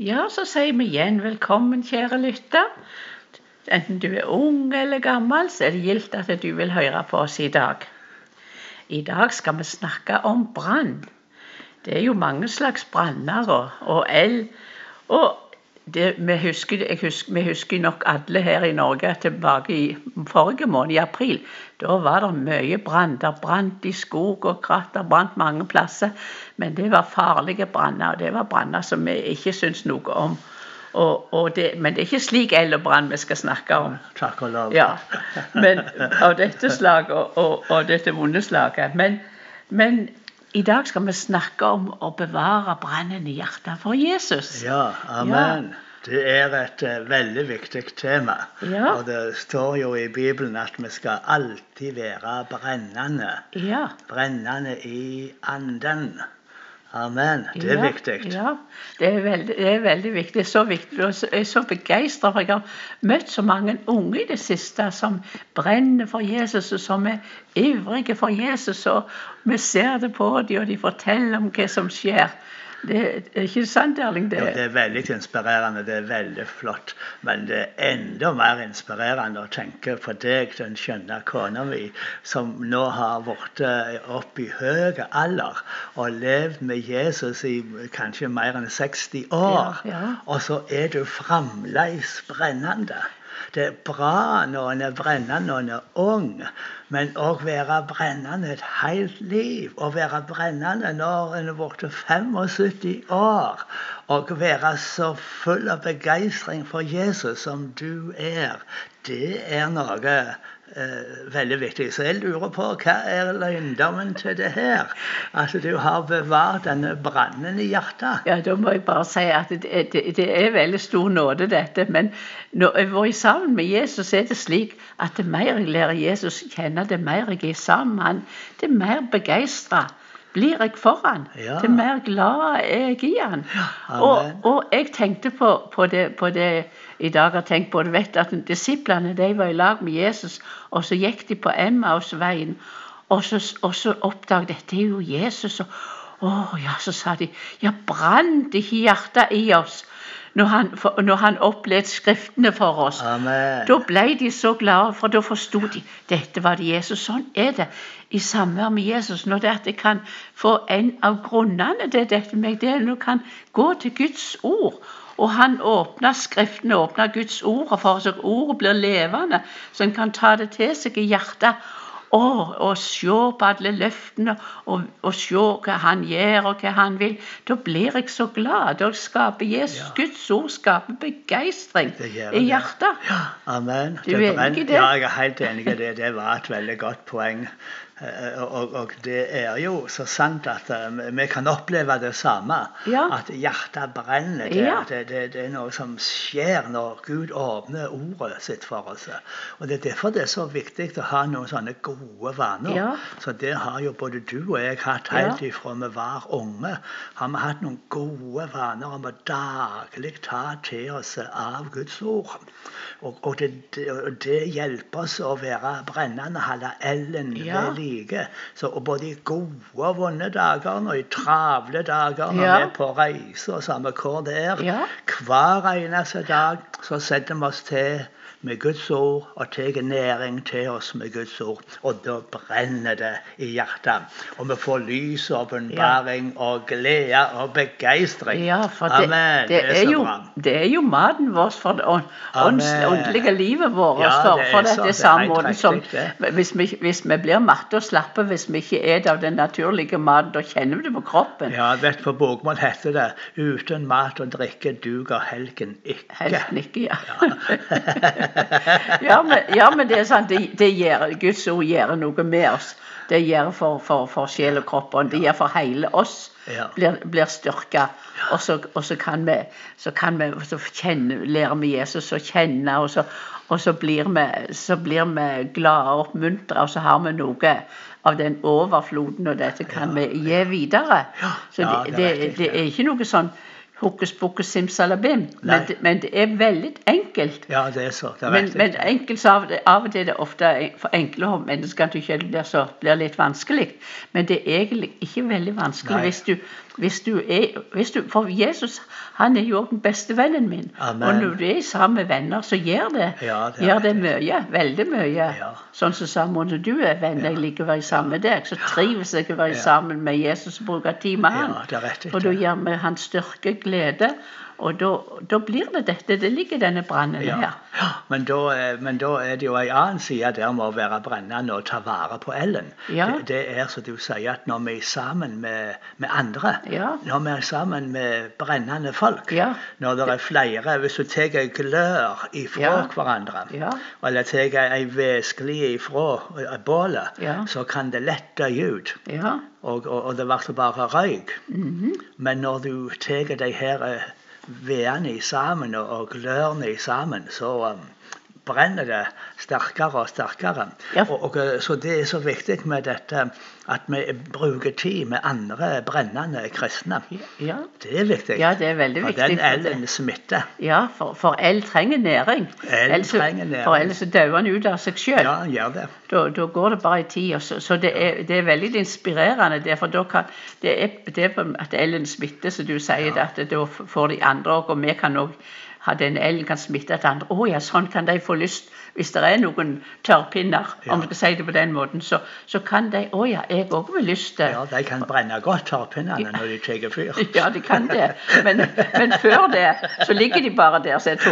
Ja, så sier vi igjen velkommen, kjære lytter. Enten du er ung eller gammel, så er det gildt at du vil høre på oss i dag. I dag skal vi snakke om brann. Det er jo mange slags branner og, og el. Og det, vi, husker, husker, vi, husker, nok alle her i Norge tilbake i forrige måned, i april. Da var det mye brann. Det brant i skog og kratt. Det brant mange plasser. Men det var farlige branner. Og det var branner som vi ikke syns noe om. Og, og det, men det er ikke slik eld og brann vi skal snakke om. Takk og lov. Ja, men, av dette slaget og, og, og dette vonde slaget. Men, men i dag skal vi snakke om å bevare brannen i hjertet for Jesus. Ja, amen. Ja. Det er et uh, veldig viktig tema. Ja. Og det står jo i Bibelen at vi skal alltid være brennende. Ja. Brennende i anden. Amen. Det er ja, viktig. Ja, det er veldig, det er veldig viktig. Så viktig. Jeg er så begeistra, for jeg har møtt så mange unge i det siste som brenner for Jesus, og som er ivrige for Jesus. Og vi ser det på dem, og de forteller om hva som skjer. Det er ikke sant, Erling? Det, ja, det er veldig inspirerende. Det er veldig flott. Men det er enda mer inspirerende å tenke på deg, den skjønne kona mi, som nå har blitt opp i høy alder og levd med Jesus i kanskje mer enn 60 år. Ja, ja. Og så er du fremdeles brennende. Det er bra når en er brennende når en er ung, men å være brennende et helt liv. Å være brennende når en er blitt 75 år. Og være så full av begeistring for Jesus som du er. Det er noe eh, veldig viktig. Så jeg lurer på hva er løgndommen til det her? At du har bevart denne brannen i hjertet? Ja, da må jeg bare si at det, det, det er veldig stor nåde, dette. Men når jeg var sammen med Jesus, er det slik at det mer jeg lærer Jesus kjenne, det mer jeg er sammen med han, det mer begeistra blir jeg for han. Ja. Det mer glad er jeg i han. Ja, og, og, jeg tenkte på, på, det, på, det, i dag. har tenkt på det, vet at Disiplene de var i lag med Jesus, og så gikk de på Emmausveien. Og så, og så oppdaget dette er jo Jesus. Og, å, ja, så sa de ja, brant ikke hjertet i oss når han, når han opplevde Skriftene for oss. Amen. Da ble de så glade, for da forsto de dette var det Jesus. Sånn er det i samvær med Jesus. Når det at jeg kan få en av grunnene til dette meg, det er når jeg kan gå til Guds ord. Og han åpner Skriftene, åpner Guds ord for så ordet blir levende, så en kan ta det til seg i hjertet og, og se på alle løftene og, og, se hva han gjør og hva han vil. Da blir jeg så glad. Da skaper Jesus, Ja. Guds ord skaper begeistring i hjertet. hjertet. Amen. Du er enig i det? Ja, jeg er helt enig i det. Det var et veldig godt poeng. Eh, Og, og det er jo så sant at eh, vi kan oppleve det samme. Ja. At hjertet brenner. Det, Ja. det, det, det er noe som skjer når Gud åpner ordet sitt for oss. Og Det er derfor det er så viktig å ha noen sånne gode vaner. Ja. Så det har jo både du og jeg hatt helt ifra vi var unge. Har vi hatt noen gode vaner om å daglig ta til oss av Guds ord. Og, og det, hjelper oss å være brennende, holde elden ved like. Så og både i gode og vonde dager og i travle dager når Ja. vi er på reise, og samme hvor det er, Ja. hver eneste dag så setter vi oss til med Guds ord og tar næring til oss med Guds ord. Og da brenner det i hjertet. Og vi får lys og åpenbaring og glede og begeistring. Ja, for det, Amen. det, er så jo, det er jo maten vår for det ånd- åndelige livet vårt. Ja, for, det er for så- det er samme måten som hvis vi, hvis vi blir matte slappe hvis vi ikke er av den naturlige maten, da kjenner vi det på kroppen. Ja, vet På bokmål heter det 'uten mat og drikke duger helgen ikke'. Helgen ikke, ja. ja, men, ja, men det er sant. Det, det gjør, Guds ord gjør noe med oss. Det gjør for, for, for sjel og kropp. Og det gjør for hele oss. Ja. Blir, blir styrka. Og så, og så kan vi, så kan vi så kjenne, lærer vi Jesus å kjenne, og så, og så blir vi, så blir vi glade og oppmuntra, og så har vi noe av den overfloden, og dette kan vi gi videre. Så Ja, det, det, det er ikke noe sånn hokus pokus simsalabim, men, det- men det er veldig enkelt. Ja, det er så. Det er Men, men enkelt, så av, og til- av og til er det ofte for enkle mennesker at det ikke blir, så, blir litt vanskelig. Men det er egentlig ikke veldig vanskelig Nei. hvis du hvis du er hvis du, For Jesus han er jo den beste vennen min. Amen. Og når du er sammen med venner, så gjør det, Ja, det gjør det mye. Veldig mye. Ja. Sånn som sammen når du er venn, jeg liker å være sammen med deg, så trives jeg å være sammen med Jesus og bruke tid med han. For da gir vi han styrke, glede, og da, da blir det dette. Det ligger denne brannen Ja. her. Ja, Men da, er- men da er det jo en annen side der med å være brennende og ta vare på Ellen. Ja. Det, det er som du sier, at når vi er sammen med, med andre, Ja. når vi er sammen med brennende folk, Ja. når det er flere Hvis du tar glør ifra hverandre, Ja. eller tar en vedskli ifra eh, bålet, så kan det lett dø ut. Ja. Og, og, og det blir bare røyk. Mhm. Men når du tar de her vedene sammen og, og sammen, så um, brenner det sterkere og sterkere. Ja. Og, og, eh, så det er så viktig med dette at vi bruker tid med andre brennende kristne. ja. Det er viktig. Ja, det er veldig viktig. den for den elden smitter. Ja, for, for el trenger næring. El Ellers trenger næring. For ellers dauer han ut av seg sjøl. Ja, gjør det. Da, da går det bare i tid. Så, så det, er, det er veldig inspirerende. Det, for da kan, det, er, det er at elden smitter, så du sier det, at da får de andre òg. Og vi kan òg ha den elg kan smitte et andre. Å ja, sånn kan de få lyst. Hvis det er noen tørrpinner, Ja. om vi skal si det på den måten, så, så kan de Å ja, jeg òg vil lyst til Ja, De kan brenne godt, tørrpinnene, når de tar fyr. Ja, de kan det. Men, men før det så ligger de bare der som er